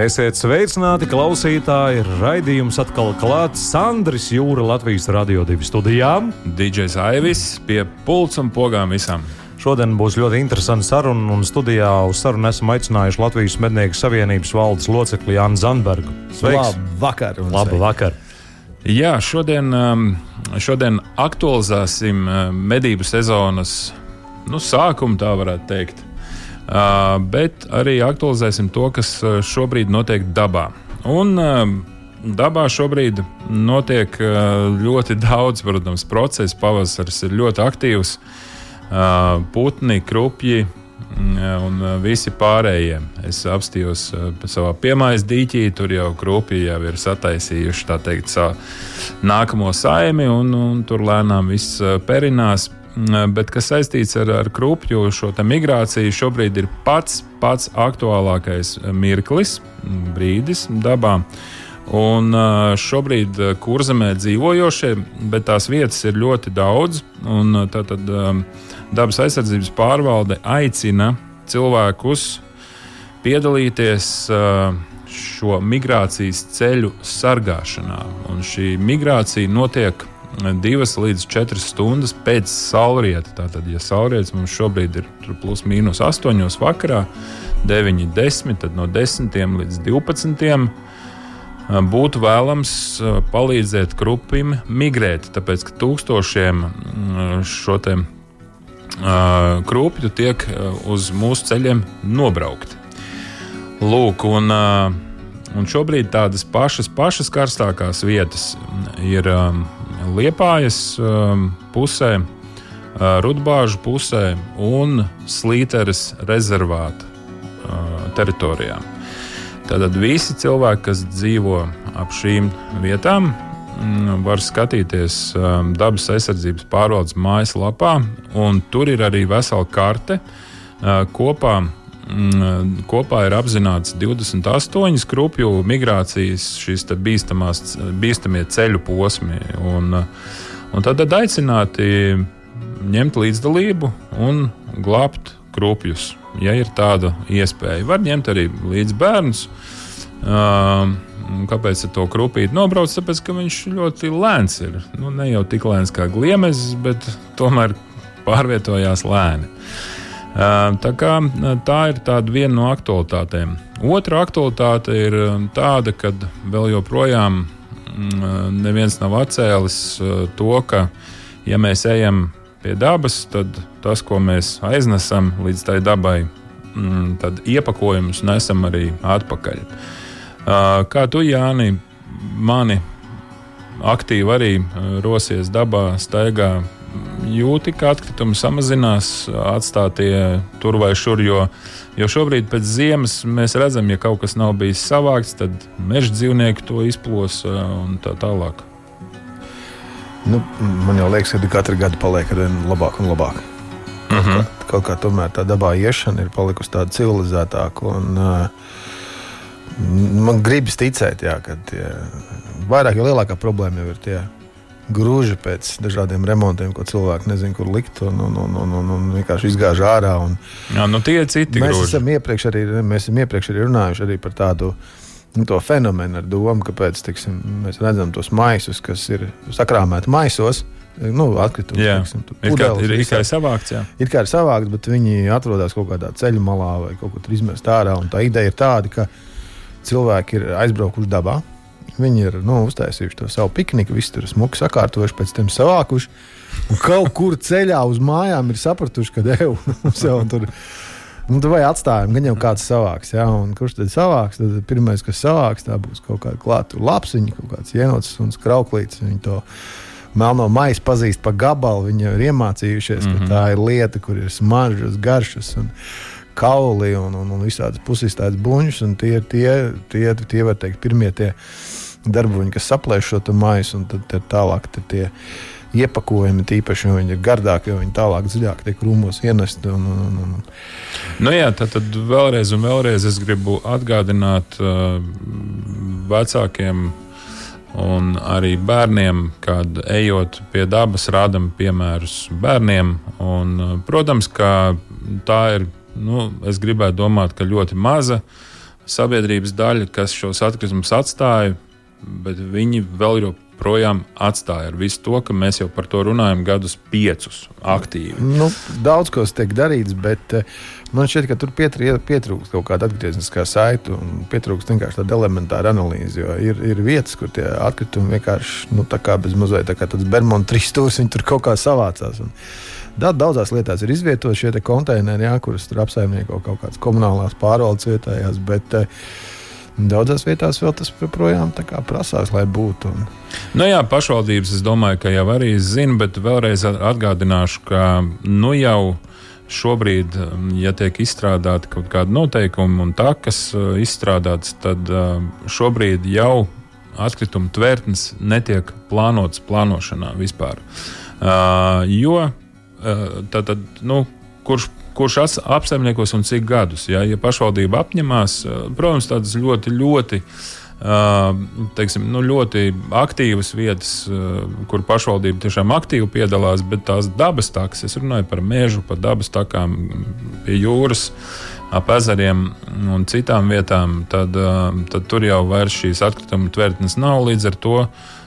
Esiet sveicināti, klausītāji! Raidījums atkal klāts Sandris Jūra Latvijas Radio 2 studijām. DJs Aivis pie pults un pogām visam. Šodien būs ļoti interesanta saruna, un studijā uz sarunu esam aicinājuši Latvijas Mednieku Savienības valdes locekli Jānu Zandbergu. Sveiks! Labvakar! Labu vakar! Jā, šodien, um, šodien aktualizēsim uh, medību sezonas nu, sākumu, tā varētu teikt. Uh, bet arī aktualizēsim to, kas uh, šobrīd notiek dabā. Un, uh, Dabā šobrīd notiek ļoti daudz, protams, procesu. Pavasaris ir ļoti aktīvs. Putni, krupji un visi pārējie. Es apstījos savā piemājas dīķī, tur jau krupji jau ir sataisījuši teikt, savu nākamo saimi, un, un tur lēnām viss perinās. Mm, bet kas saistīts ar, ar krupju šo migrāciju, šobrīd ir pats, pats aktuālākais mirklis, mm, brīdis dabā. Un šobrīd kurzemē dzīvojošie, bet tās vietas ir ļoti daudz. Tātad dabas aizsardzības pārvalde aicina cilvēkus piedalīties šo migrācijas ceļu sargāšanā. Un šī migrācija notiek divas līdz četras stundas pēc saulrieta. Tātad, ja saulrietis mums šobrīd ir plus mīnus 8 vakarā, 9, 10, tad no 10 līdz 12 būtu vēlams palīdzēt krupim migrēt, tāpēc ka tūkstošiem šo te krūpju tiek uz mūsu ceļiem nobraukti. Lūk, un, un šobrīd tādas pašas, pašas karstākās vietas ir Liepājas um, pusē, uh, Rudbāžu pusē un Slīteres rezervāta uh, teritorijā. Tātad visi cilvēki, kas dzīvo ap šīm vietām, mm, var skatīties um, dabas aizsardzības pārvaldes mājaslapā, un tur ir arī vesela karte uh, kopā Mm, kopā ir apzināts 28 krupju migrācijas, šīs bīstamie ceļu posmi. Un, un tad, aicināti ņemt līdzdalību un glābt krupjus, ja ir tāda iespēja. Var ņemt arī līdz bērnus. Uh, Kāpēc ar to krupīti nobrauc? Tāpēc, ka viņš ļoti lēns ir. Nu, ne jau tik lēns kā gliemezis, bet tomēr pārvietojās lēni. Uh, Tā, kā, tā ir viena no aktualitātēm. Otra aktualitāte ir tāda, ka vēl joprojām neviens nav atcēlis to, ka, ja mēs ejam pie dabas, tad tas, ko mēs aiznesam līdz tai dabai, tad iepakojumus nesam arī atpakaļ. Kā tu, Jāni, mani aktīvi arī rosies dabā, staigā jūti, ka atkritumi samazinās, atstātie tur vai šur. Jo, jo šobrīd pēc ziemas mēs redzam, ja kaut kas nav bijis savākts, tad meža dzīvnieki to izplosa un tā tālāk. Nu, man jau liekas, ka katru gadu paliek ar vien labāk un labāk. Uh -huh. kaut, kā, kaut kā tomēr tā dabā iešana ir palikusi tāda civilizētāka. Un, uh, man gribas ticēt, jā, ka tie, vairāk jau lielākā problēma jau ir tie grūži pēc dažādiem remontiem, ko cilvēki nezina, kur likt. Un, un, un, un, un, un vienkārši izgāž ārā. Un... Jā, nu tie ir citi mēs grūži. Esam iepriekš arī, mēs esam iepriekš arī runājuši arī par tādu. Nu, to fenomenu ar domu, kāpēc tiksim, mēs redzam tos maisus, kas ir sakrāmēti maisos. Nu, atkritumi, jā, tiksim, pudeles, ir tikai savākts. Jā. Ir kā ir savākts, bet viņi atrodas kaut kādā ceļu malā vai kaut kur izmest ārā. Tā ideja ir tāda, ka cilvēki ir aizbraukuši dabā, Viņi ir nu, uztaisījuši to savu pikniku, visi tur smuki sakārtojuši, pēc tam savākuši. Un kaut kur ceļā uz mājām ir sapratuši, ka devu mums jau tur. Nu, tu vai atstājam, gan jau kāds savāks. Ja? Un kurš tad savāks? Tad pirmais, kas savāks, tā būs kaut kāda klāta lapsiņa, kaut kāds ienots un krauklīts. Viņi to melno maisu pazīst pa gabalu. Viņi jau ir iemācījušies, mm -hmm. ka mhm. tā ir lieta, kur ir smaržas, garšas. Un, kauli un, un, un visādas pusīstājas buļbuļs. Tie ir tie, tie, tie, var teikt, pirmie tie darboņi, kas saplēš šo maisu, un tad tālāk tad tie iepakojumi, tīpaši, jo viņi ir gardāki, jo viņi tālāk dziļāk tiek rūmos ienesti. Un, un, un. Nu jā, tad, tad vēlreiz un vēlreiz es gribu atgādināt uh, vecākiem un arī bērniem, kad ejot pie dabas, rādam piemērus bērniem. Un, uh, protams, ka tā ir, nu, es gribētu domāt, ka ļoti maza sabiedrības daļa, kas šos atkritumus atstāja, bet viņi vēl joprojām atstāja ar visu to, ka mēs jau par to runājam gadus piecus aktīvi. Nu, daudz kas tiek darīts, bet uh, man šķiet, ka tur pietrūkst kaut kāda atgriezniskā saita un pietrūkst vienkārši tāda elementāra analīze. Jo ir, ir vietas, kur tie atkritumi vienkārši nu, tā kā bez mazliet tā kā tāds Bermuda trīsstūris, viņi tur kaut kā savācās. Un, Daudzās lietās ir izvietoti šie konteineri, jā, kurus tur apsaimnieko kaut kādas komunālās pārvaldes vietējās. Bet, uh, Daudzās vietās vēl tas joprojām prasās, lai būtu. Un... Nu jā, pašvaldības es domāju, ka jau arī zina, bet vēlreiz atgādināšu, ka nu jau šobrīd, ja tiek izstrādāti kaut kādi noteikumi un takas uh, izstrādātas, tad uh, šobrīd jau atkritumu tvērtnes netiek plānotas plānošanā vispār. Uh, jo tad, tad, nu, kurš kurš apsaimniekos un cik gadus. Ja, ja pašvaldība apņemās, protams, tādas ļoti, ļoti. Teiksim, nu, ļoti aktīvas vietas, kur pašvaldība tiešām aktīvi piedalās, bet tās dabas takas, es runāju par mežu, par dabas takām pie jūras, ap ezeriem un citām vietām, tad, tad tur jau šīs atkrituma tvertnes nav. Līdz ar to,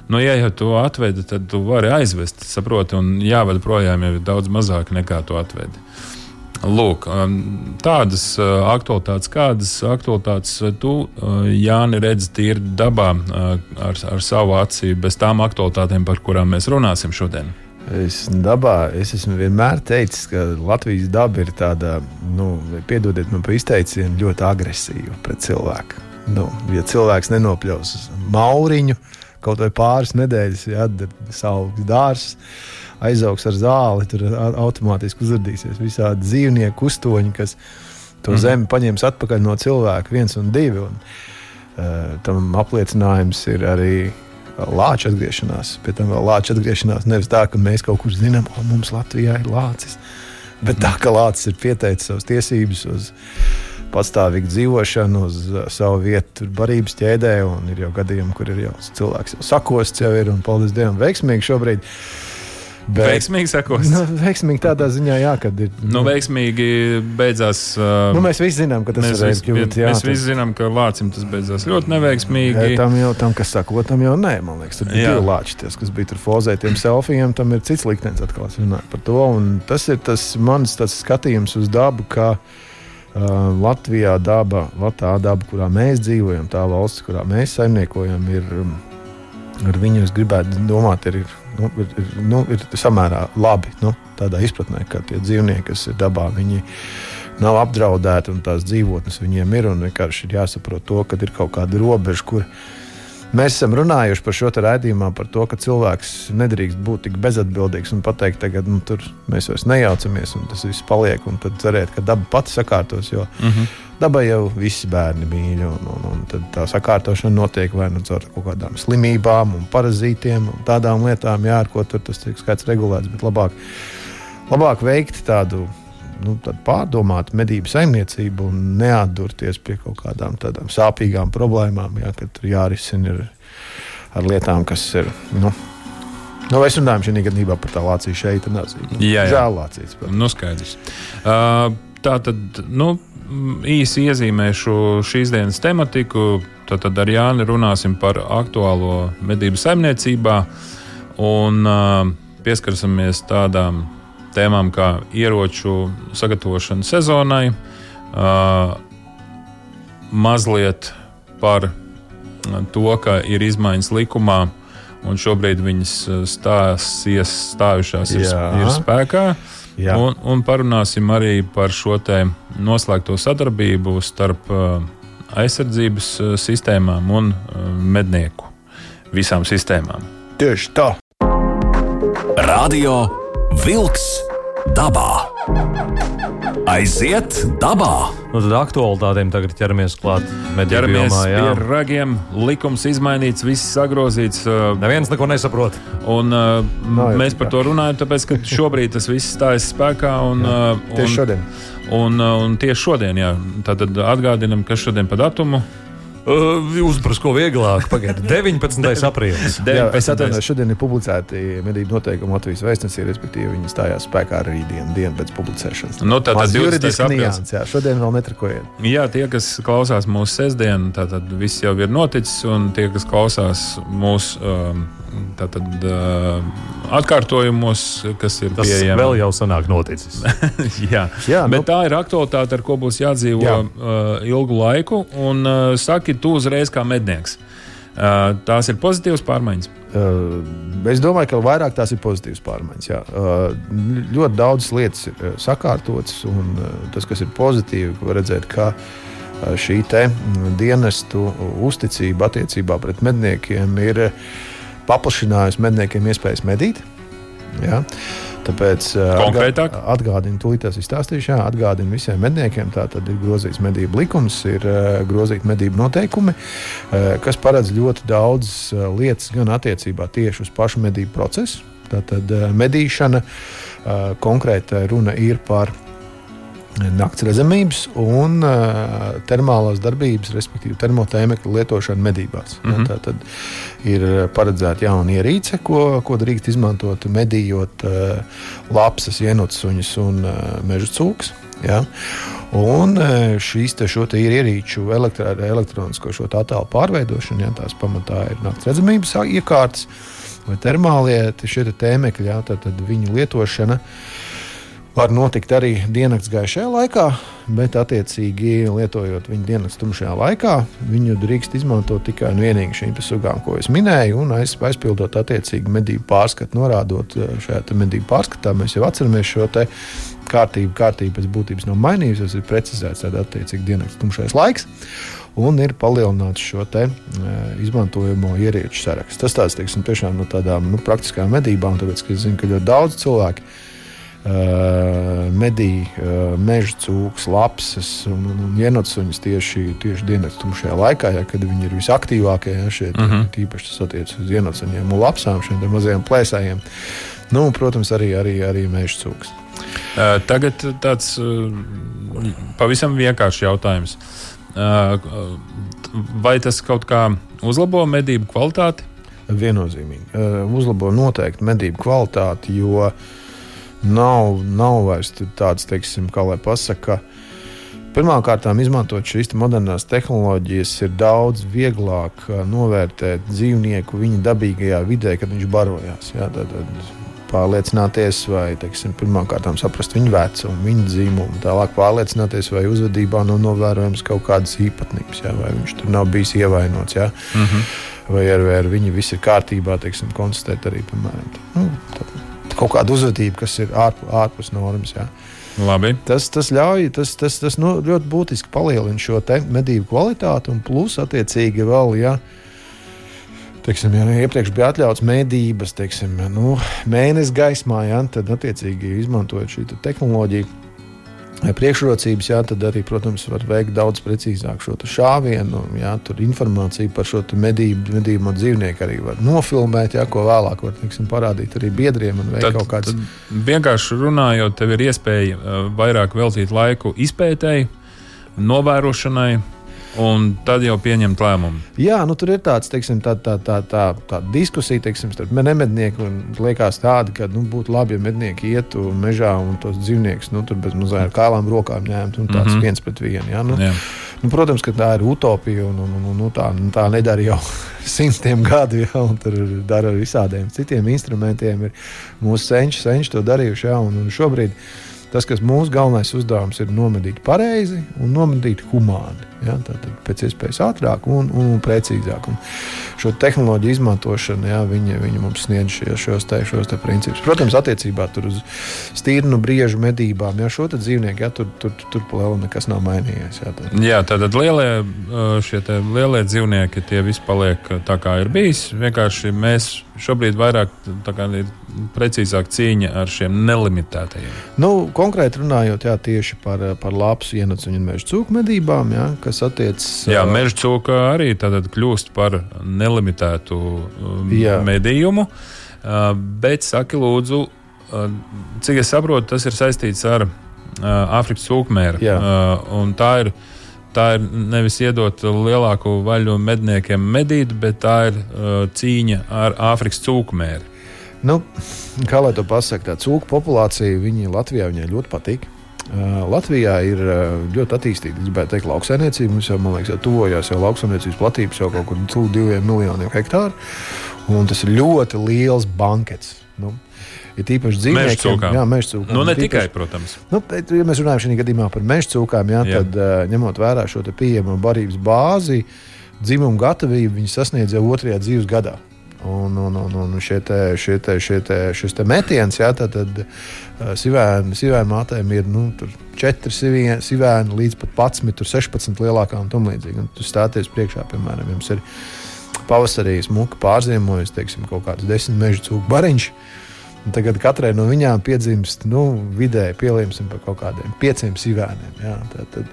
nu, ja jau to atvedi, tad tu vari aizvest, saproti, un jāved projām jau ir daudz mazāk nekā to atvedi. Lūk, um, tādas uh, aktualitātes, kādas aktualitātes tu, uh, Jāni, redzi tīri dabā uh, ar, ar savu acīm, bez tām aktualitātēm, par kurām mēs runāsim šodien? Es, dabā, es esmu vienmēr teicis, ka Latvijas daba ir tāda, nu, piedodiet man par izteicienu, ļoti agresīva pret cilvēku. Nu, ja cilvēks nenopļaus mauriņu kaut vai pāris nedēļas, ja savu dārstu aizaugs ar zāli, tur automātiski uzrādīsies visādi dzīvnieku uztoņi, kas to mm. zemi paņems atpakaļ no cilvēka, viens un divi. Un, uh, tam apliecinājums ir arī lāča atgriešanās. Pie tam vēl lāča atgriešanās nevis tā, ka mēs kaut kur zinām, ka mums Latvijā ir lācis, bet tā, ka lācis ir pieteicis savas tiesības uz patstāvīgu dzīvošanu, uz savu vietu barības ķēdē. Ir jau gadījumi, kur ir jau cilvēks jau sakosts, jau ir un paldies Dievam, veiksmīgi šobrīd. Bet, veiksmīgi sakos. Nu, veiksmīgi tādā ziņā, jā, kad ir. Nu, veiksmīgi beidzās. Uh, nu, mēs visi zinām, ka tas mēs kļūt. Jā, mēs tas... visi zinām, ka Lācim tas beidzās ļoti neveiksmīgi. Jā, tam jau, tam, kas saka, tam jau nē, man liekas, tur bija divi lāči, ties, kas bija tur fozētiem selfijiem, tam ir cits liktenis atkal, es runāju par to. Un tas ir tas mans tas skatījums uz dabu, ka uh, Latvijā daba, tā daba, kurā mēs dzīvojam, tā valsts, kurā mēs saimniekojam, ir, um, ar viņu es gribētu domāt, ir nu, ir, nu, ir samērā labi. Nu, tādā izpratnē, ka tie dzīvnieki, kas ir dabā, viņi nav apdraudēti un tās dzīvotnes viņiem ir. Vienkārši ir jāsaprot to, ka ir kaut kāda robeža, kur mēs esam runājuši par šo raidījumā, par to, ka cilvēks nedrīkst būt tik bezatbildīgs un pateikt, tagad nu, tur mēs vairs nejaucamies un tas viss paliek. Un tad cerēt, ka daba pati sakārtos. Jo, mm -hmm. Dabai jau visi bērni mīl, un, un, un tā sakārtošana notiek vai nu caur kaut kādām slimībām, un parazītiem un tādām lietām, jā, ar ko tur tas tiek skaidrs regulēts. Bet labāk, labāk veikt tādu, nu, tādu pārdomātu medību saimniecību un neatdurties pie kaut kādām tādām sāpīgām problēmām, jā, kad tur jārisina ar lietām, kas ir. Nu, Nu, mēs runājam šajā gadījumā par tā Lāciju šeit, Nācija. Jā, jā. Žēl Lācijas. Nu, skaidrs. Uh, tā tad, nu, īsi iezīmēšu šīs dienas tematiku. Tad, tad ar Jāni runāsim par aktuālo medību saimniecībā un uh, pieskarsimies tādām tēmām kā ieroču sagatavošana sezonai, uh, mazliet par to, ka ir izmaiņas likumā un šobrīd viņas stāsies, stājušās ir, ir spēkā. Uh, Jā. Un, un parunāsim arī par šo noslēgto sadarbību starp uh, aizsardzības uh, sistēmām un uh, mednieku visām sistēmām. Tieši tā. Radio Wolks dabā. Aiziet dabā! Nu, tad aktuālitātēm tagad ķeramies klāt. Ķeramies Jomā, jā. pie ragiem, likums izmainīts, viss sagrozīts. uh, Neviens neko nesaprot. Un, uh, Nav jau mēs par to runājam, tāpēc, ka šobrīd tas viss stājas spēkā. Un, uh, Tieši un, šodien. Un, uh, un tieši šodien, jā, tātad atgādinam, kas šodien pa datumu. Uh, Uzbrukts ko vieglāk. Pagaidiet, 19. aprīlis. Jā, es 19. atvainojos, šodien ir publicēti medību noteikumi Latvijas vēstnesī, respektīvi viņi stājās spēkā arī dienu, dienu pēc publicēšanas. Nu, tātad Maz 20. juridiski aprīlis. nianses, jā, šodien vēl netrakojiet. Jā, tie, kas klausās mūsu sestdienu, tad viss jau ir noticis, un tie, kas klausās mūsu um, tātad, atkārtojumos, kas ir Tas pieejami. vēl jau senāk noticis. Jā, Jā, bet nu- tā ir aktualitāte, ar ko būs jādzīvo Jā. ilgu laiku. Un saki, tu uzreiz kā mednieks. Tās ir pozitīvas pārmaiņas. Es domāju, ka vairāk tās ir pozitīvas pārmaiņas. Jā. Ļoti daudzas lietas ir sakārtotas, un tas, kas ir pozitīvi, var redzēt, ka šī dienestu uzticība attiecībā pret medniekiem ir uh, paplašinājusi medniekiem iespējas medīt. Jā. Tāpēc uh, Konkrētāk? atgādinu, tūlīt tas izstāstīšu. Jā, atgādinu visiem medniekiem, tā tad ir grozīts medību likums, ir uh, grozīti medību noteikumi, uh, kas paredz ļoti daudz lietas gan attiecībā tieši uz pašu medību procesu. Tātad medīšana uh, konkrēta runa ir par nakts redzamības un uh, termālās darbības, respektīvi termotēmekļa lietošanu medībās. Mm Mhm. -hmm. Tā tad ir paredzēta jauna ierīce, ko, ko drīkst izmantot medījot uh, lapsas, ienotsuņus un uh, meža cūkus. Ja? Un uh, šīs te, te ir ierīču elektro, elektronisko attēlu pārveidošana, ja tās pamatā ir nakts redzamības iekārtas vai termālie te tēmekļi, ja? tad, tad viņu lietošana var notikt arī diennakts gaišajā laikā, bet, attiecīgi, lietojot viņu diennakts tumšajā laikā, viņu drīkst izmantot tikai un vienīgi šīm sugām, ko es minēju, un aiz, aizpildot attiecīgi medību pārskatu, norādot eh, šajā medību pārskatā. Mēs jau atceramies šo te kārtību. Kārtība pēc būtības nav mainījusies, ir precizēts tāds attiecīgi diennakts tumšais laiks. Un ir palielināts šo te, e, izmantojamo ierīču saraksts. Tas tāds, teiksim, tiešām no tādām nu, praktiskām medībām, tāpēc, ka es zinu, ka ļoti daudz cilvēku Uh, medī, uh, meža cūks, lapsas un, un, ienācumus tieši, tieši dienas tumšajā laikā, ja, kad viņi ir visaktīvākie. Ja, šeit, uh -huh. Tīpaši tas attiecas uz ienācumiem un lapsām, šiem mazajiem plēsējiem. Nu, un, protams, arī, arī, arī meža cūks. Uh, tagad tāds uh, pavisam vienkāršs jautājums. Uh, vai tas kaut kā uzlabo medību kvalitāti? Viennozīmīgi. Uh, uzlabo noteikti medību kvalitāti, jo nav, nav vairs tāds, teiksim, kā lai pasakā. Pirmkārt, izmantot šīs modernās tehnoloģijas, ir daudz vieglāk uh, novērtēt dzīvnieku viņa dabīgajā vidē, kad viņš barojās. Jā, tad, tad pārliecināties, vai pirmkārt saprast viņa vecumu, viņa dzīvumu, tālāk pārliecināties, vai uzvedībā nav novērojams kaut kādas īpatnības, jā, vai viņš tur nav bijis ievainots. Jā. Mm -hmm. Vai ar, vai ar viņu viss ir kārtībā, teiksim, konstatēt arī piemēram, tā, nu, tā, kaut kādu uzvedību, kas ir ārpus, ārpus normas. Jā. Labi. Tas, tas ļauj, tas, tas, tas nu, ļoti būtiski palielina šo medību kvalitāti, un plus, attiecīgi, vēl, ja, teiksim, ja iepriekš bija atļauts medības, teiksim, nu, mēnesis gaismā, ja, tad, attiecīgi, izmantojot šī te tehnoloģiju. Priekšrocības, jā, tad arī, protams, var veikt daudz precīzāk šo šāvienu. Jā, tur informāciju par šo medību, medību dzīvnieku arī var nofilmēt, jā, ko vēlāk var teiksim, parādīt arī biedriem Tad, kādas. tad vienkārši runājot, tev ir iespēja uh, vairāk veltīt laiku izpētēji, novērošanai, un tad jau pieņemt lēmumu. Jā, nu, tur ir tāds, teiksim, tā, tā, tā, tā, tā diskusija teiksim, starp nemednieku. Liekas, tāda, ka nu, būtu labi, ja mednieki ietu mežā un tos dzīvniekus nu, bez mazām kālām rokām ņemtu. Nu, tāds mm -hmm. viens pret vienu. Jā, nu, Jā. nu, protams, ka tā ir utopija un, un, un, un nu, tā, nu, tā nedara jau simtiem gadu. Un tur dara ar visādiem citiem instrumentiem. Ir mūsu senči, senči to darījuši. Jā, un, un šobrīd tas, kas mūsu galvenais uzdevums ir nomedīt pareizi un nomedīt humāni. Ja, Tātad pēc iespējas ātrāk un, un, un precīzāk. Un šo tehnoloģiju izmantošana, ja, viņa, viņa mums sniedz šos, te, šos te principus. Protams, attiecībā uz stīrnu briežu medībām, ja šo dzīvnieku, ja, tur, tur, tur, plēli nekas nav mainījies. Ja, tad. Jā, tātad lielie, šie lielie dzīvnieki, tie visi paliek tā, kā ir bijis. Vienkārši mēs šobrīd vairāk ir precīzāk cīņa ar šiem nelimitētajiem. Nu, konkrēti runājot jā, tieši par, par lapsu ienacu un meža cūku medībām, jā, kas attiecas. Jā, meža cūka arī kļūst par nelimitētu um, jā. medījumu. Bet saki, lūdzu, cik es saprotu, tas ir saistīts ar Āfrikas cūkmēru. Uh, tā ir tā ir nevis iedot lielāku vaļu medniekiem medīt, bet tā ir uh, cīņa ar Āfrikas cūkmēri. Nu, kā lai to pasakā, tā cūku populācija viņa Latvijā viņai ļoti patīk. Uh, Latvijā ir uh, ļoti attīstīta, gribētu teikt, lauksaimniecība. Mums jau, man liekas, jau tuvojās jau lauksaimniecības platības jau kaut kur tuvu diviem miljoniem hektāru. Un tas ir ļoti liels bankets. Nu, Ir īpaši dzīvniekiem, jā, meža cūkām. Nu, ne tikai, protams. Nu, bet, ja mēs runājam šajā gadījumā par meža cūkām, jā, jā. tad uh, ņemot vērā šo pieejamo barības bāzi, dzimumu gatavību viņi sasniedz jau otrajā dzīves gadā. Un, un, un, un šie te, šie te, šie te, šis te metiens, jā, tad, tad sivēnu, sivēnu mātēm ir nu, 4 sivēni līdz pat 11, 16 lielākā un tam līdzīgi. Un tu stāties priekšā, piemēram, jums ir pavasarī smuka pārziemojas, teiksim, kaut kāds desmit meža cūku bariņš. Uh, Un tagad katrai no viņām piedzimst nu, vidēji pielietojumiem par kaut kādiem pieciem sīvēniem. Jā, tad, tad,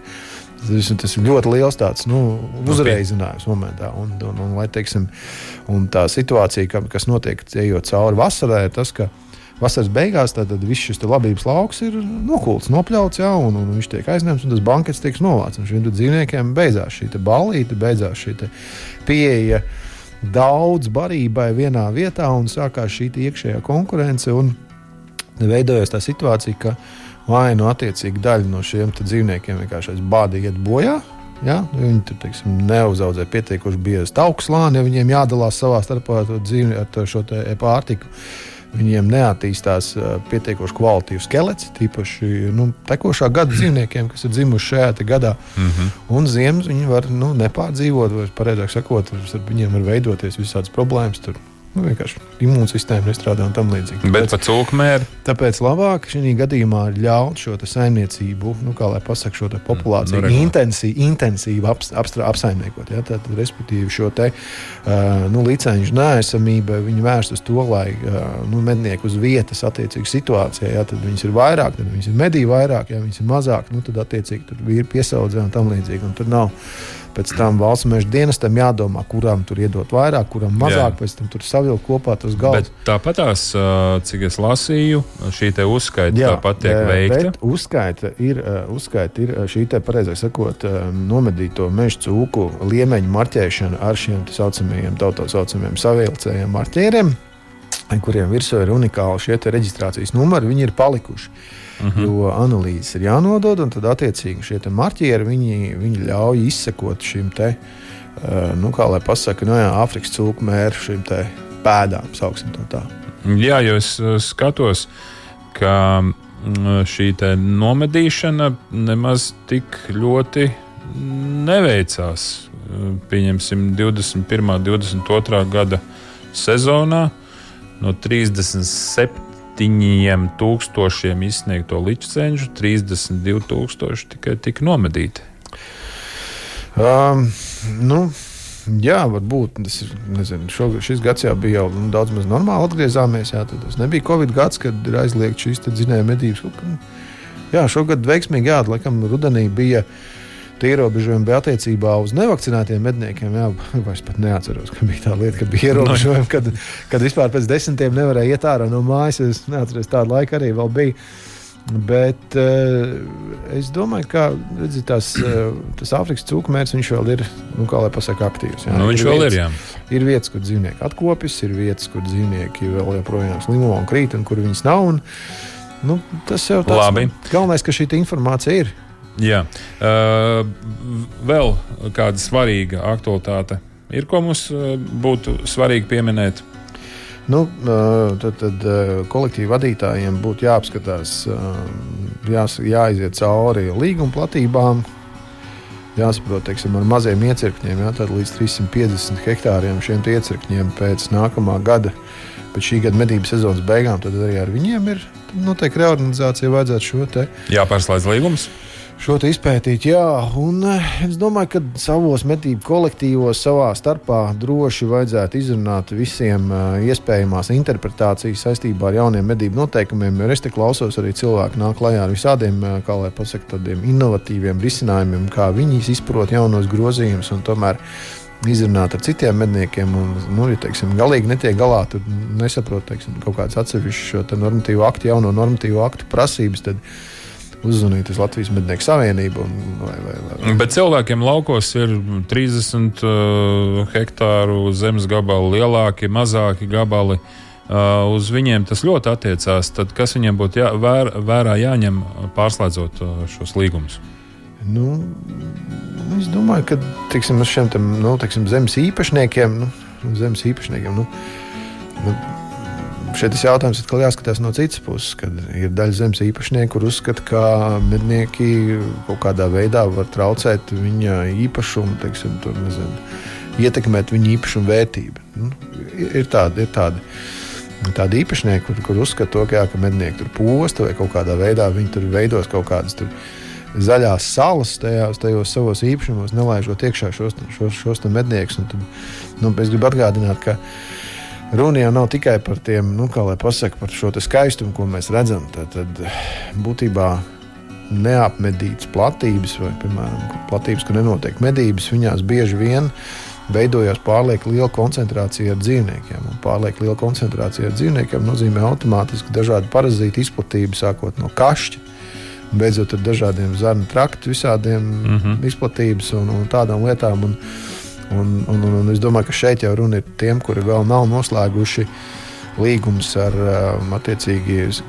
tas, tas ir ļoti liels tāds, nu, uzreizinājums momentā. Un, un, un, un, teiksim, un tā situācija, kas notiek ejot cauri vasarai, ir tas, ka vasaras beigās tad, viss šis labības lauks ir nokults, nopļauts, jā, un, un viņš tiek aizņemts, un tas bankets tiek novākts. Šiem dzīvniekiem beidzās šī balīte, beidzās šī pieeja daudz barībai vienā vietā un sākās šī iekšējā konkurence. Veidojās tā situācija, ka vai nu attiecīgi daļa no šiem dzīvniekiem vienkārši bādi iet bojā. Ja? Viņi tur teiksim, neuzaudzē pietiekuši biezu augstslāni, ja viņiem jādalās savā starpā ar, dzīvnie, ar šo pārtiku viņiem neattīstās pietiekoši kvalitīvs skelets, tīpaši nu, tekošā gada dzīvniekiem, kas ir dzimuši šajā gadā. Mm -hmm. Un ziemas viņi var nu, nepārdzīvot, vai pareizāk sakot, viņiem var veidoties visādas problēmas. Tur Nu, vienkārši imūnsistēma nestrādā un tam līdzīgi. Bet par cūkmēru? Tāpēc labāk šī gadījumā ļaut šo saimniecību, nu, kā lai pasakā, šo populāciju nu, intensīvi, intensīvi ap, apstrā, apsaimniekot. Ja? Tad, respektīvi, šo te, uh, nu, licenču nēsamību viņi vērst uz to, lai uh, nu, mednieki uz vietas attiecīgi situācijā, ja? tad viņas ir vairāk, tad viņas ir medī vairāk, ja viņas ir mazāk, nu, tad attiecīgi tur vīri piesaudzē un tam līdzīgi. Un tur nav Pēc tam valsts meža dienestam jādomā, kuram tur iedot vairāk, kuram mazāk, Jā. pēc tam tur savilkt kopā tos galus. Tāpat tās, cik es lasīju, šī uzskaita Jā, tāpat tiek veikta. Uzskaita ir, uzskaita ir šī te, pareizāk sakot, nomedīto meža cūku liemeņu marķēšana ar šiem tā saucamajiem, tā saucamajiem savilcējiem marķieriem kuriem virsū ir unikāli šie reģistrācijas numuri, viņi ir palikuši. Uh mhm. -huh. Jo analīzes ir jānodod, un tad attiecīgi šie marķieri viņi, viņi ļauj izsekot šim te, uh, nu, kā lai pasakā, no nu jā, Āfrikas cūku mēru šīm pēdām, sauksim to tā. Jā, jo es skatos, ka šī nomedīšana nemaz tik ļoti neveicās. Pieņemsim, 21. un 22. gada sezonā no 37 septiņiem tūkstošiem izsniegto licenču, 32,000 tikai tika nomedīti. Um, nu. Jā, varbūt tas ir. Nezinu, šo, šis gads jau bija jau daudz maz normāli atgriezāmies. Jā, tas nebija Covid gads, kad ir aizliegts šīs dzinēja medības. Jā, šogad veiksmīgi, jā, laikam rudenī bija uh, tie ierobežojumi bija attiecībā uz nevakcinētiem medniekiem. Jā, es pat neatceros, ka bija tā lieta, ka bija ierobežojumi, kad, kad vispār pēc desmitiem nevarēja iet ārā no mājas. Es neatceros, tāda laika arī bija. Bet uh, es domāju, ka redzi, tās, uh, tas Āfrikas cūkmērs vēl ir, nu, kā lai pasakā, aktīvs. Jā. Nu, viņš ir vēl vietas, ir. Jā. Ir vietas, kur dzīvnieki atkopjas, ir vietas, kur dzīvnieki vēl joprojām slimo un krīt, un kur viņas nav. Un, nu, tas jau Labi. galvenais, ka šī informācija ir. Jā. Uh, vēl kāda svarīga aktualitāte ir, ko mums uh, būtu svarīgi pieminēt. Nu, uh, tad, tad kolektīva vadītājiem būtu jāapskatās, jās, jāiziet cauri līguma platībām, jāsaprot, teiksim, ar maziem iecirkņiem, jā, līdz 350 hektāriem šiem iecirkņiem pēc nākamā gada, pēc šī gada medību sezonas beigām, tad arī ar viņiem ir noteikti reorganizācija vajadzētu šo te. Jāpārslēdz līgums. Šo izpētīt. Jā, un eh, es domāju, ka savos medību kolektīvos savā starpā droši vajadzētu izrunāt visiem uh, iespējamās interpretācijas saistībā ar jauniem medību noteikumiem. Es te klausos, arī cilvēki nāk klajā ar visādiem, uh, kā lai pasakā, tādiem inovatīviem risinājumiem, kā viņi izprot jaunos grozījumus. Tomēr izrunāt ar citiem medniekiem. Un, nu, ja teiksim, galīgi netiek galā, tad nesaprot teiksim, kaut kādas atsevišķas šo normatīvu aktu, jauno normatīvu aktu prasības. Tad, uzzvanīt uz Latvijas Mednieku Savienību. Un, vai, vai, vai. Bet cilvēkiem laukos ir 30 uh, hektāru zemes gabali, lielāki, mazāki gabali. Uh, uz viņiem tas ļoti attiecās. Tad kas viņiem būtu jā, vēr, vērā jāņem pārslēdzot uh, šos līgumus? Nu, es domāju, ka tiksim, šiem tam, nu, tiksim, zemes īpašniekiem, nu, zemes īpašniekiem nu, nu, šeit tas jautājums atkal jāskatās no citas puses, kad ir daļa zemes īpašnieku, kur uzskata, ka mednieki kaut kādā veidā var traucēt viņa īpašumu, teiksim, tur, nezinu, ietekmēt viņa īpašumu vērtību. Nu, ir tādi, ir tādi. Tādi īpašnieki, kur, kur uzskata, to, ka, jā, ka mednieki tur posta vai kaut kādā veidā viņi tur veidos kaut kādas zaļās salas tajās, tajos savos īpašumos, nelaižot iekšā šos, šos, šos medniekus. Tad, nu, es gribu atgādināt, ka Runa jau nav tikai par tiem, nu, kā lai pasakā, par šo skaistumu, ko mēs redzam. Tad, tad būtībā neapmedītas platības, vai, piemēram, platības, kur nenotiek medības, viņās bieži vien veidojās pārlieku liela koncentrācija ar dzīvniekiem. Pārlieku liela koncentrācija ar dzīvniekiem nozīmē automātiski dažādu parazītu izplatību, sākot no kašķa. Beidzot ar dažādiem zarnu traktu, visādiem mm -hmm. izplatības un, un tādām lietām. Un, Un, un, un, un es domāju, ka šeit jau runa ir tiem, kuri vēl nav noslēguši līgumus ar um,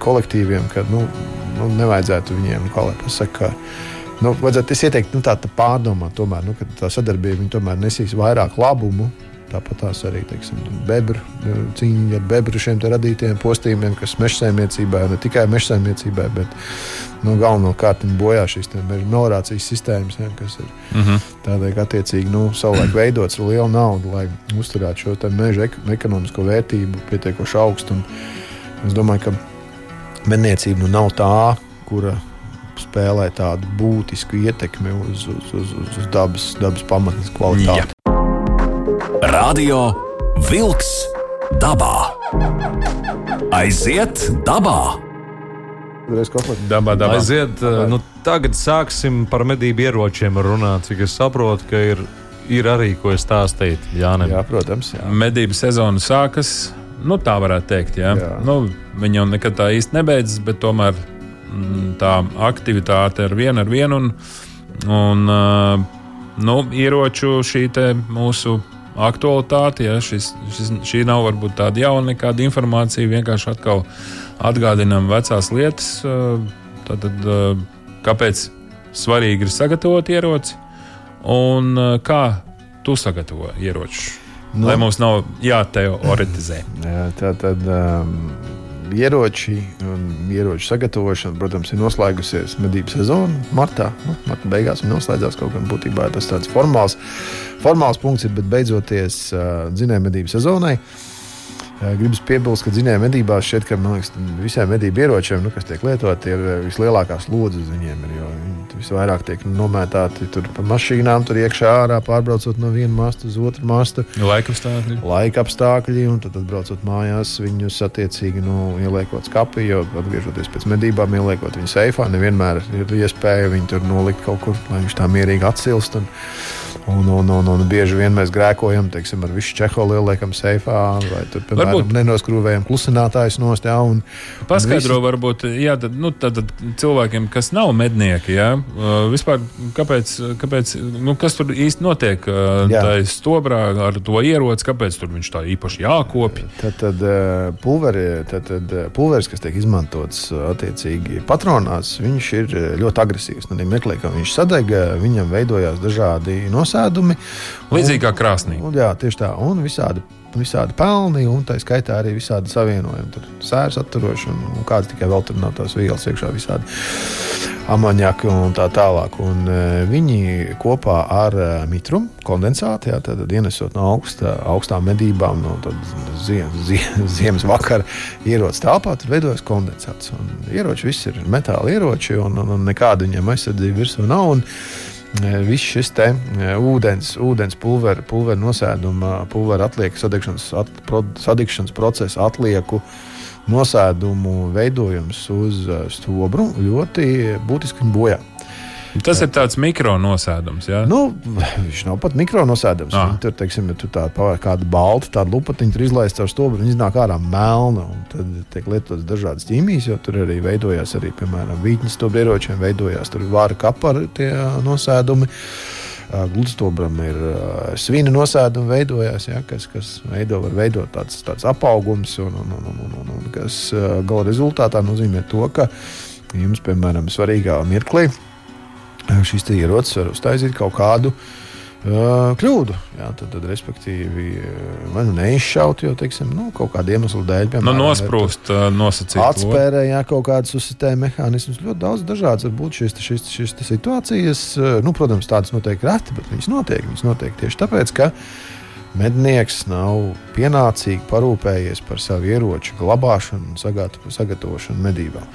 kolektīviem, ka nu, nu, nevajadzētu viņiem, kā lai pasakā, nu, vajadzētu ieteikt nu, tā, tā pārdomāt, tomēr, nu, ka tā sadarbība tomēr nesīs vairāk labumu Tāpat tās arī teiksim, bebru, cīņa ar bebru šiem radītiem postījumiem, kas mežsaimniecībā, ne tikai mežsaimniecībā, bet nu, galvenokārt bojā šīs meža melnācijas sistēmas, ja, kas ir uh. -huh. tādēļ, attiecīgi nu, savulaik veidots ar lielu naudu, lai uzturētu šo meža ek ekonomisko vērtību pietiekoši augstu. Un es domāju, ka medniecība nu, nav tā, kura spēlē tādu būtisku ietekmi uz, uz, uz, uz dabas, dabas pamatnes kvalitāti. Radio Wolks dabā. Aiziet dabā! Dabā, dabā. Aiziet. Nu, tagad sāksim par medību ieročiem runāt. Cik es saprotu, ka ir, ir arī ko stāstīt. Jānem. Jā, protams. Jā. Medību sezona sākas. Nu, tā varētu teikt. Jā. Jā. Nu, viņa jau nekad tā īsti nebeidzas, bet tomēr mm, tā aktivitāte ar vienu ar vienu. Un, un, uh, nu, ieroču šī mūsu aktualitāti. Ja, šis, šis, šī nav varbūt tāda jauna nekāda informācija, vienkārši atkal atgādinām vecās lietas. Tātad, kāpēc svarīgi ir sagatavot ieroci un kā tu sagatavo ieročus? Nu, lai mums nav jāteoretizē. Jā, tā tad um, ieroči un ieroču sagatavošana, protams, ir noslēgusies medību sezona martā. Nu, marta beigās noslēdzās kaut gan būtībā tas tāds formāls, formāls punkts, ir, bet beidzoties uh, dzinēju medību sezonai. Uh, Gribas piebilst, ka dzinēja medībās šeit, ka liekas, visiem medību ieročiem, nu, kas tiek lietoti, ir vislielākās lodziņas viņiem. Ir, viņi visvairāk tiek nomētāti pa mašīnām, tur iekšā ārā, pārbraucot no viena masta uz otru mastu. Laika apstākļi. Laika apstākļi, un tad, atbraucot mājās, viņus attiecīgi nu, ieliekot skapī, jo atgriežoties pēc medībām, ieliekot viņu seifā, nevienmēr ir iespēja viņu tur nolikt kaut kur, lai viņš tā mierīgi atsilst. Un, Un, un, un, un bieži vien mēs grēkojam, teiksim, ar visu čeholu ieliekam seifā, vai tur, piemēram, varbūt... nenoskrūvējam klusinātājus nost. Jā, un, Paskaidro, un visi... varbūt, jā, tad, nu, tad, tad cilvēkiem, kas nav mednieki, jā, vispār, kāpēc, kāpēc, nu, kas tur īsti notiek tajā stobrā ar to ieroci, kāpēc tur viņš tā īpaši jākopja? Tad, tad, pulveri, tad, tad pulveris, kas tiek izmantots attiecīgi patronās, viņš ir ļoti agresīvs. Tad, meklē, viņš sadeg, viņam veidojās dažādi nosacījumi sēdumi. Līdzīgi kā krāsnī. Un, jā, tieši tā. Un visādi visādi pelni, un tā skaitā arī visādi savienojumi. Tur sērs atturoši, un, un kāds tikai vēl tur nav tās vielas iekšā visādi amaņaki un tā tālāk. Un, uh, viņi kopā ar uh, mitrumu kondensātu, jā, tad ienesot no augsta, augstām medībām, no ziem, ziem, ziemas vakara ierodas telpā, tur veidojas kondensāts. Un ieroči viss ir metāla ieroči, un, un, un nekāda viņiem aizsardzība virsū nav. Un, Viss šis te ūdens, ūdens pulvera, pulvera nosēduma, pulvera atlieku sadegšanas, at, pro, sadegšanas procesa atlieku nosēdumu veidojums uz stobru ļoti būtiski bojā. Tas ir tāds mikronosēdums. Ja? Nu, viņš nav pat mikronosēdams. Ah. Tur, teiksim, ja tu tā pār kādu baltu, tādu lupatiņu tur izlaist caur stobru, viņi iznāk ārā melna. Tad tiek lietotas dažādas ķīmijas, jo tur arī veidojās arī, piemēram, vītnes stobra ieročiem, veidojās tur vāra kapara tie nosēdumi. Gludstobram ir uh, svina nosēdumi, veidojās, ja, kas, kas veido, var veidot tāds, tāds apaugums, un, un, un, un, un, un kas uh, gala rezultātā nozīmē to, ka jums, piemēram, svarīgā mirklī šis ierocis var uztaisīt kaut kādu uh, kļūdu. Jā, tad, tad, respektīvi, vai nu neizšaut, jo teiksim, nu, kaut kāda iemesla dēļ, Nu, piemēram, nosprūst, uh, nosacīt. Atspērē, jā, kaut kādas uzsitēja mehānismus. Ļoti daudz dažādas var būt šīs, šīs, šīs situācijas. Nu, protams, tādas notiek reti, bet viņas notiek. Viņas notiek tieši tāpēc, ka mednieks nav pienācīgi parūpējies par savu ieroču glabāšanu un sagat- sagatavošanu medībām.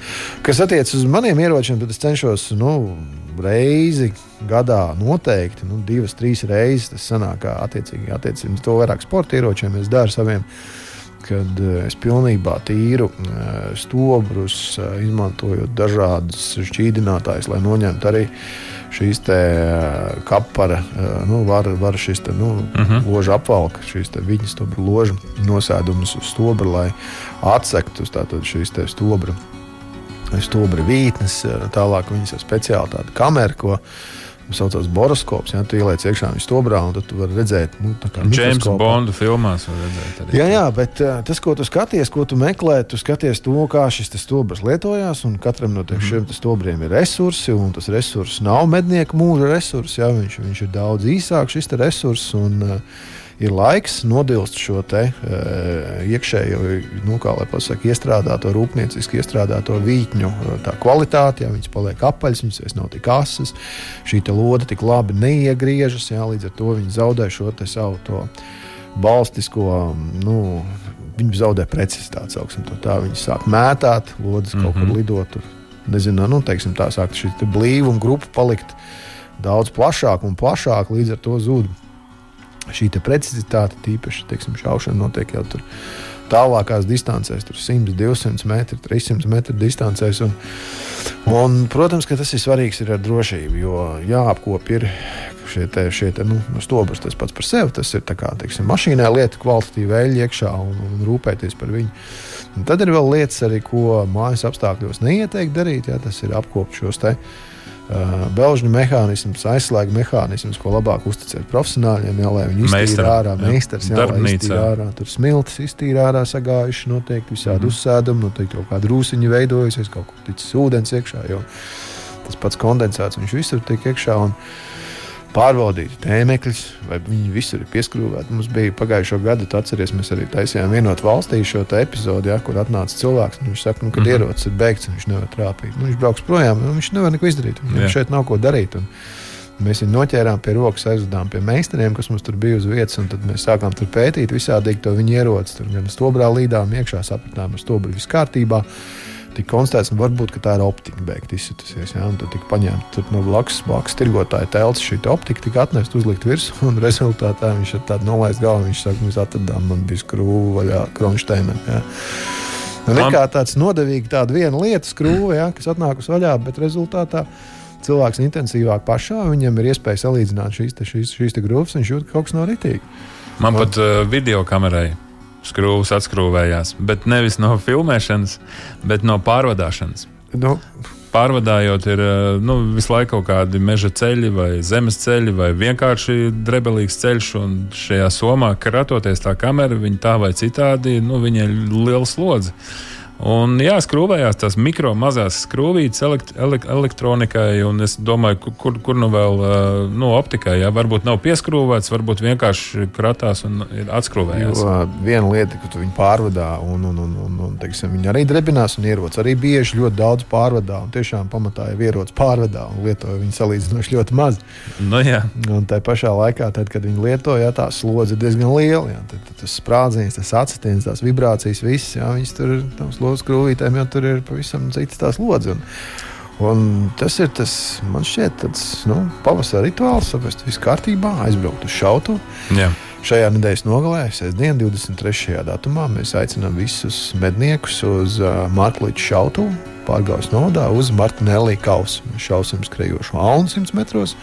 Kas attiecas uz maniem ieročiem, tad es cenšos nu, reizi gadā noteikti, nu, divas, trīs reizes tas sanāk, kā attiecīgi, uz to vairāk sporta ieročiem es daru saviem. Kad eh, es pilnībā tīru eh, stobrus, eh, izmantojot dažādas šķīdinātājas, lai noņemtu arī šīs kapara, nu, var, var šis te, nu, uh -huh. loža apvalka, šīs viņa stobra loža nosēdumus uz stobra, lai atsektu šīs stobra, stobra vītnes. Tālāk viņas ir speciāli tāda kamera, ko saucās boroskops. Ja, tu ieliec iekšā viņa stobrā, un tu vari redzēt, nu, tā kā mikroskopā. Bonda filmās var redzēt. Jā, jā, bet uh, tas, ko tu skaties, ko tu meklē, tu skaties to, kā šis stobrs lietojās. un Katram no tiem šiem stobriem ir resursi, un tas resurss nav mednieka mūža resurss. Jā, viņš, viņš ir daudz īsāks, šis resurss. Un, uh, Ir laiks nodilst šo te, uh, iekšējo, nu, kā lai pasakā, iestrādāto, rūpnieciski iestrādāto vītņu uh, tā kvalitāti. Jā, viņas paliek apaļas, viņas vairs nav tik asas, šī lode tik labi neiegriežas. Jā, līdz ar to viņi zaudē šo savu to balstisko, nu, viņi zaudē precizitāti, to tā. Viņi sāk mētāt, lodes kaut Mhm. kur lidot. Tur, nezinu, nu, teiksim, tā sāk šī blīvuma grupa palikt daudz plašāka un plašāka, līdz ar to zūd šī te precizitāte, tīpaši teiksim, šaušana notiek jau tur. Tālākās distancēs, tur 100, 200 metru, 300 metru distancēs. Un, un, protams, ka tas ir svarīgs ir ar drošību, jo jāapkop ir šie, te, šie te, nu, stobrs tas pats par sevi. Tas ir kā teiksim, mašīnai lieta, kvalitatīva eļļa iekšā un, un rūpēties par viņu. Un tad ir vēl lietas, arī, ko mājas apstākļos neieteikt darīt. Jā, tas ir apkopot šos te. Uh, Belžņu mehānismus, aizslēgu mehānismus, ko labāk uzticēt profesionāļiem, jā, lai viņi iztīra ārā, jā. meistars, jā, Darbnīcā. iztīra ārā. Tur smiltis iztīra ārā, sagājuši, noteikti visādi mm. uzsēdumi, noteikti kaut kāda rūsiņa veidojusies, kaut kur ticis ūdens iekšā. Jo tas pats kondensāts, viņš visur tiek iekšā. Un, Pārbaudīt tēmekļus, vai viņi visur ir pieskrūvēti. Mums bija pagājušo gadu, tu atceries, mēs arī taisījām vienot valstī šo epizodi, ja, kur atnāca cilvēks. Viņš saka, nu, kad mm. -hmm. ierocis ir beigts, viņš nevar trāpīt. Nu, viņš brauks projām, un viņš nevar neko izdarīt. Viņam Jā. šeit nav ko darīt. Un, Mēs viņu noķērām pie rokas, aizvedām pie meistariem, kas mums tur bija uz vietas. un Tad mēs sākām tur pētīt visādi to viņa ieroci. Tur gan stobrā līdām, iekšā sapratām, ar stobru viss kārtībā. Tika konstatēts, ka varbūt ka tā ir optika beigta izsitusies. Ja? un Tad tika paņemta no blakus, blakus tirgotāja telts. Šī optika tika atnesta, uzlikt virsū, un rezultātā viņš ar tādu nolaist galvu. Viņš saka, mēs atradām, man bija skrūve vaļā kronšteinam. Ja? Nu, Man- nekā tāds nodevīgi, tāda viena lieta, skrūve, ja, kas atnākusi vaļā, bet rezultātā cilvēks intensīvāk pašā, viņam ir iespēja salīdzināt šīs, te, šīs, šīs te grūpas, viņš jūt, ka kaut kas nav ritīgi. Man pat uh, video kamerai skrūves atskrūvējās, bet nevis no filmēšanas, bet no pārvadāšanas. Nu, Pārvadājot, ir uh, nu, visu laiku kaut kādi meža ceļi, vai zemes ceļi, vai vienkārši drebelīgs ceļš. Un šajā somā, kratoties tā kamera, viņa tā vai citādi, nu, viņai ir liela slodze. Un, jā, skrūvējās tās mikro mazās skrūvītes elekt, elekt, elektronikai, un es domāju, kur, kur nu vēl nu, optikai. Jā, varbūt nav pieskrūvēts, varbūt vienkārši kratās un atskrūvējās. Jo, viena lieta, ka tu viņu pārvadā, un, un, un, un, un teiksim, viņi arī drebinās, un ierocis arī bieži ļoti daudz pārvadā. Tiešām pamatā jau ierocis pārvadā, un lietoja viņu salīdzinoši ļoti maz. Nu, jā. un tā pašā laikā, tad, kad viņi lietoja, tā slodze ir diezgan liela. Jā, tad, tad tas sprādziens, tas atsitiens, tās vibrācijas, viss, jā, viņas tur tam slodzes krūvītēm jau tur ir pavisam citas tās lodziņas. Un, un tas ir tas, man šķiet, tāds nu, pavasara rituāls, saprast, viss kārtībā, aizbraukt uz šautu. Jā. Šajā nedēļas nogalē, sestdien, 23. datumā, mēs aicinām visus medniekus uz uh, Marklīča šautuvu, pārgājas nodā uz Martinelli kausu. Mēs šausim skrejošo aunu 100 metros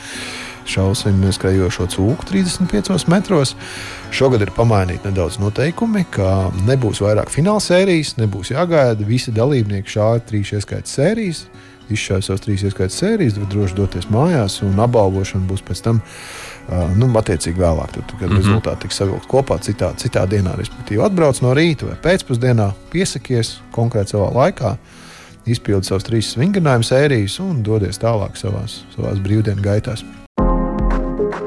šausim skrejošo cūku 35 metros. Šogad ir pamainīti nedaudz noteikumi, ka nebūs vairāk fināla sērijas, nebūs jāgaida. Visi dalībnieki šādi trīs ieskaitas sērijas. Izšāva savas trīs ieskaitas sērijas, tad droši doties mājās, un apbalvošana būs pēc tam uh, nu, attiecīgi vēlāk. Tad, kad mm -hmm. rezultāti tiks savilkti kopā citā, citā dienā, respektīvi atbrauc no rīta vai pēcpusdienā, piesakies konkrēti savā laikā izpildi savas trīs vingrinājumu sērijas un dodies tālāk savās, savās brīvdienu gaitās.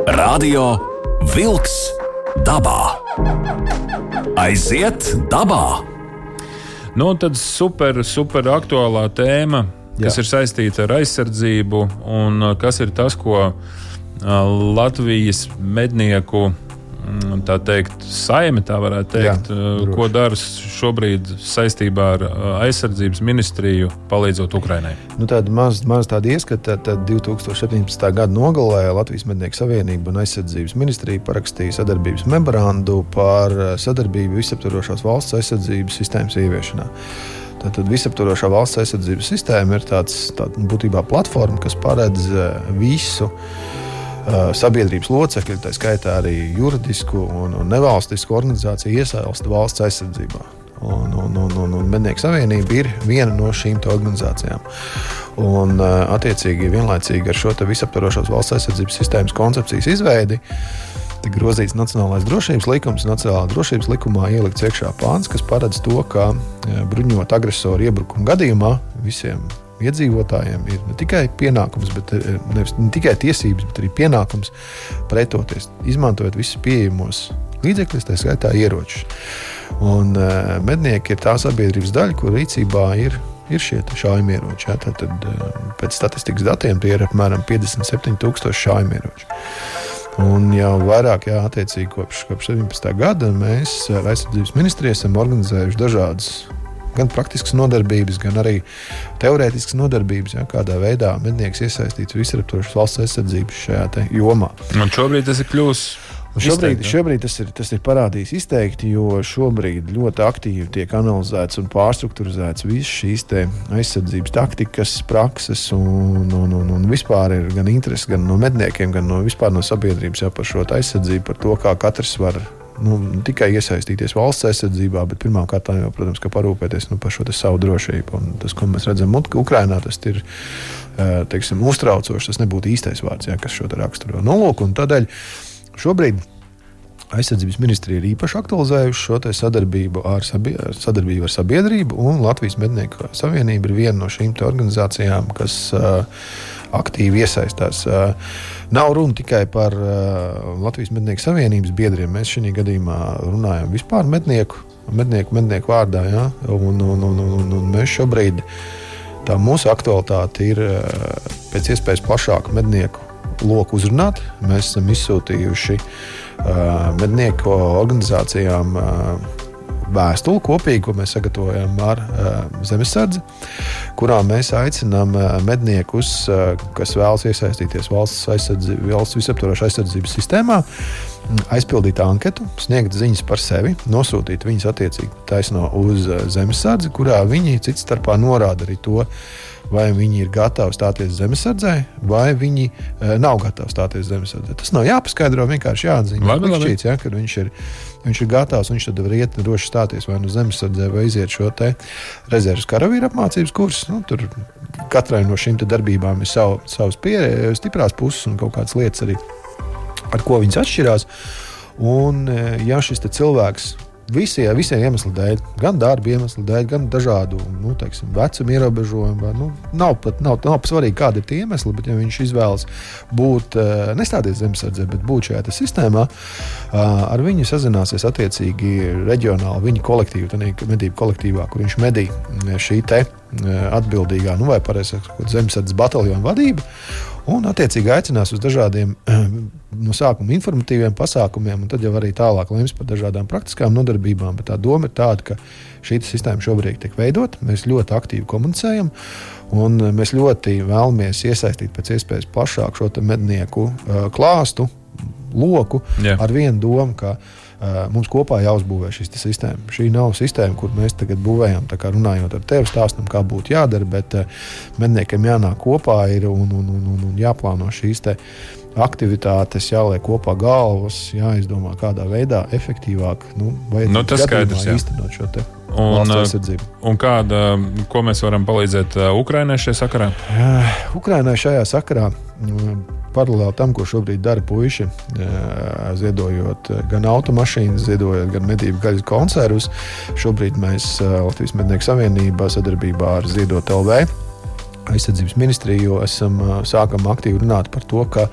Radio Wolks dabā. Aiziet dabā! Nu, tad super, super aktuālā tēma, kas Jā. ir saistīta ar aizsardzību, un uh, kas ir tas, ko uh, Latvijas mednieku tā teikt, saime, tā varētu teikt, Jā, uh, droši. ko dara šobrīd saistībā ar uh, aizsardzības ministriju, palīdzot Ukrainai? Nu, tāda maz, maz tāda ieskata, tad 2017. gada nogalē Latvijas Mednieku Savienība un aizsardzības ministrija parakstīja sadarbības memorandu par uh, sadarbību visaptvarošās valsts aizsardzības sistēmas ieviešanā. Tātad visaptvarošā valsts aizsardzības sistēma ir tāds, tāda būtībā platforma, kas paredz visu sabiedrības locekļi, tā skaitā arī juridisku un, un nevalstisku organizāciju iesaisti valsts aizsardzībā. Un, un, un, un, un Mednieku savienība ir viena no šīm organizācijām. Un, attiecīgi, vienlaicīgi ar šo visaptvarošās valsts aizsardzības sistēmas koncepcijas izveidi tika grozīts Nacionālais drošības likums. Nacionālā drošības likumā ielikts iekšā pāns, kas paredz to, ka bruņot agresoru iebrukumu gadījumā visiem iedzīvotājiem ir ne tikai pienākums, bet eh, nevis, ne tikai tiesības, bet arī pienākums pretoties, izmantojot visus pieejamos līdzekļus, tā skaitā ieročus. Un uh, mednieki ir tā sabiedrības daļa, kur rīcībā ir, ir šie šaujamieroči. Ja? Tad, tad uh, pēc statistikas datiem tie ir apmēram 57,000 šaujamieroči. Un jau vairāk, jā, attiecīgi kopš, kopš 17. gada mēs ar aizsardzības ministriju esam organizējuši dažādas gan praktiskas nodarbības, gan arī teorētiskas nodarbības, ja, kādā veidā mednieks iesaistīts visaptvarošas valsts aizsardzības šajā jomā. Un šobrīd tas ir kļuvis. Šobrīd, šobrīd tas, ir, tas ir parādījis izteikti, jo šobrīd ļoti aktīvi tiek analizēts un pārstruktūrizēts visas šīs aizsardzības taktikas, prakses un, un, un, un vispār ir gan interesi gan no medniekiem, gan no, no sabiedrības ja, par šo aizsardzību, par to, kā katrs var nu, tikai iesaistīties valsts aizsardzībā, bet pirmkārt, jau, protams, parūpēties nu, par šo savu drošību. Un tas, ko mēs redzam Ukrajinā, tas ir teiksim, uztraucoši. Tas nebūtu īstais vārds, jā, kas šo raksturo. Nu, lūk, tādēļ šobrīd. Aizsardzības ministrija ir īpaši aktualizējuši šo sadarbību ar, sabie, sadarbību ar sabiedrību, un Latvijas Mednieku Savienība ir viena no šīm organizācijām, kas uh, aktīvi iesaistās. Uh, Nav runa tikai par uh, Latvijas mednieku savienības biedriem. Mēs šajā gadījumā runājam vispār mednieku, mednieku, mednieku vārdā. Ja? Un, un, un, un, un mēs šobrīd tā mūsu aktualitāte ir uh, pēc iespējas plašāku mednieku loku uzrunāt. Mēs esam izsūtījuši mednieku organizācijām. Vēstuli kopīgi, ko mēs sagatavojam ar uh, zemesardzi, kurā mēs aicinām uh, medniekus, uh, kas vēlas iesaistīties valsts, valsts visaptvarošā aizsardzības sistēmā, aizpildīt anketu, sniegt ziņas par sevi, nosūtīt viņas attiecīgi taisno uz zemesardzi, kurā viņi cits starpā norāda arī to, vai viņi ir gatavi stāties zemesardzē, vai viņi e, nav gatavi stāties zemesardzē. Tas nav jāpaskaidro, vienkārši. Šķīts, ja, kad viņš ir viņš ir gatavs, viņš tad var iet droši stāties vai nu zemesardzē, vai iziet šo rezerves karavīru apmācības kursu. Nu, tur katrai no šīm darbībām ir sav, savas pieredzes, stiprās puses un kaut kādas lietas arī, ar ko viņas atšķirās. Un, e, ja šis cilvēks visi, visiem iemesliem dēļ, gan darba iemeslu dēļ, gan dažādu nu, teiksim, vecuma ierobežojumu. Nu, nav pat nav, nav svarīgi, kādi ir tie iemesli, bet ja viņš izvēlas būt, uh, nestāties zemesardzē, bet būt šajā sistēmā, uh, ar viņu sazināsies attiecīgi reģionāli viņa kolektīva, tā medību kolektīvā, kur viņš medī šī te atbildīgā, nu vai pareizāk, zemesardzes bataljona vadība un attiecīgi aicinās uz dažādiem no sākuma informatīviem pasākumiem, un tad jau arī tālāk lems par dažādām praktiskām nodarbībām. Bet tā doma ir tāda, ka šī sistēma šobrīd tiek veidota, mēs ļoti aktīvi komunicējam, un mēs ļoti vēlamies iesaistīt pēc iespējas plašāk šo mednieku klāstu, loku Jā. ar vienu domu mums kopā jāuzbūvē šī sistēma. Šī nav sistēma, kur mēs tagad būvējam, runājot ar tevi, stāstam, kā būtu jādara, bet medniekiem jānāk kopā ir un, un, un, un, un jāplāno šīs aktivitātes, jāliek kopā galvas, jāizdomā, kādā veidā efektīvāk nu, nu, īstenot šo te. Un, un kāda, ko mēs varam palīdzēt Ukraiņai šajā sakarā? Ukraiņai šajā sakarā paralēli tam, ko šobrīd dara puiši, ziedojot gan automašīnas, ziedojot gan medību gaļas konservus. Šobrīd mēs Latvijas Mednieku Savienībā sadarbībā ar Ziedot LV aizsardzības ministriju esam sākam aktīvi runāt par to, ka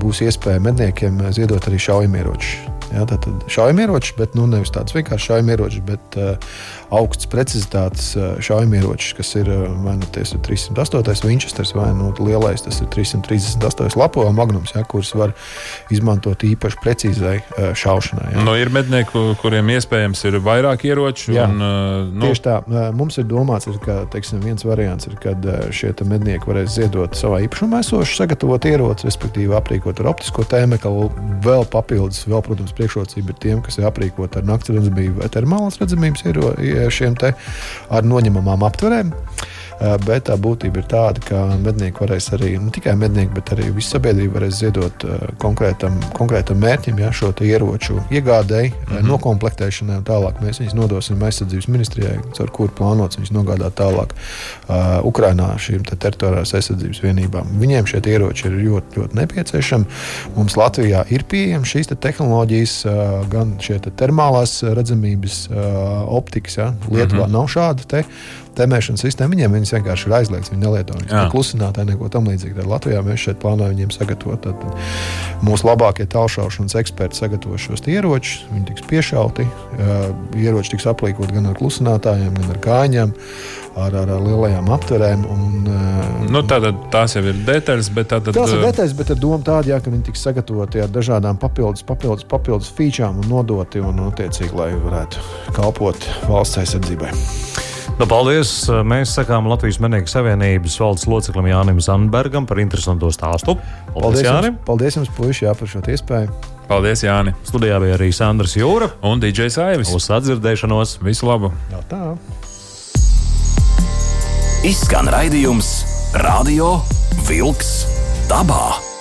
būs iespēja medniekiem ziedot arī šaujamieročus. Ja, Tātad šaujamieroči, bet nu, nevis tāds vienkārši šaujamieroči, bet uh, augsts precizitātes uh, šaujamieroči, kas ir uh, vai nu tas ir 308. Winchesters vai nu lielais, tas ir 338. lapo magnums, ja, kurus var izmantot īpaši precīzai uh, šaušanai. Ja. Nu, ir mednieki, kuriem iespējams ir vairāk ieroču. Jā, un, uh, nu... Tieši tā, uh, mums ir domāts, ir, ka teiksim, viens variants ir, kad uh, šie mednieki varēs ziedot savā īpašumā esošu sagatavot ieroci, respektīvi aprīkot ar optisko tēmeklu, vēl papildus, vēl, protams, priekšrocība ir tiem, kas ir aprīkoti ar naktsredzamību vai termālas redzamības ieročiem ar noņemamām aptverēm. Eh, bet tā būtība ir tāda, ka mednieki varēs arī, ne tikai mednieki, bet arī visa sabiedrība varēs ziedot konkrētam, konkrētam mērķim, ja, šo ieroču iegādēji, mm -hmm. noklāpšanai un tālāk. Mēs viņus nodosim aizsardzības ministrijai, ar kuru plānots viņus nogādāt tālāk uh, Ukrainā šīm te teritoriālās aizsardzības vienībām. Viņiem šie ieroči ir ļoti, ļoti nepieciešami. Mums Latvijā ir pieejamas šīs te tehnoloģijas, uh, gan šie te termālās redzamības uh, optikas. Ja. Lietuvā mm -hmm. nav šāda. Te, temēšanas sistēma. Viņiem viņas vienkārši ir aizliegts. Viņi nelieto viņas klusinātāji, neko tam līdzīgu. Tad Latvijā mēs šeit plānojam viņiem sagatavot. Tad, tad mūsu labākie tālšaušanas eksperti sagatavos šos ieročus. Viņi tiks piešauti. Ieroči tiks aplīkot gan ar klusinātājiem, gan ar kāņiem. Ar, ar, ar lielajām aptverēm. Un, nu, tātad, tās jau ir detaļas, bet tātad, tās ir detaļas, bet ar domu tādu, jā, ka viņi tiks sagatavoti ar dažādām papildus, papildus, papildus featurām un nodoti, un, attiecīgi, lai varētu kalpot valsts aizsardzībai. Nu, paldies! Mēs sakām Latvijas Menīgas Savienības valdes loceklim Jānim Zandbergam par interesantu stāstu. Paldies, paldies Jānim! Jums, paldies jums, puiši, jā, par šo iespēju! Paldies, Jāni! Studijā bija arī Sandrs Jūra un DJs Aivis. Uz atdzirdēšanos! Visu labu! Jā, tā! Izskan raidījums Radio Vilks dabā!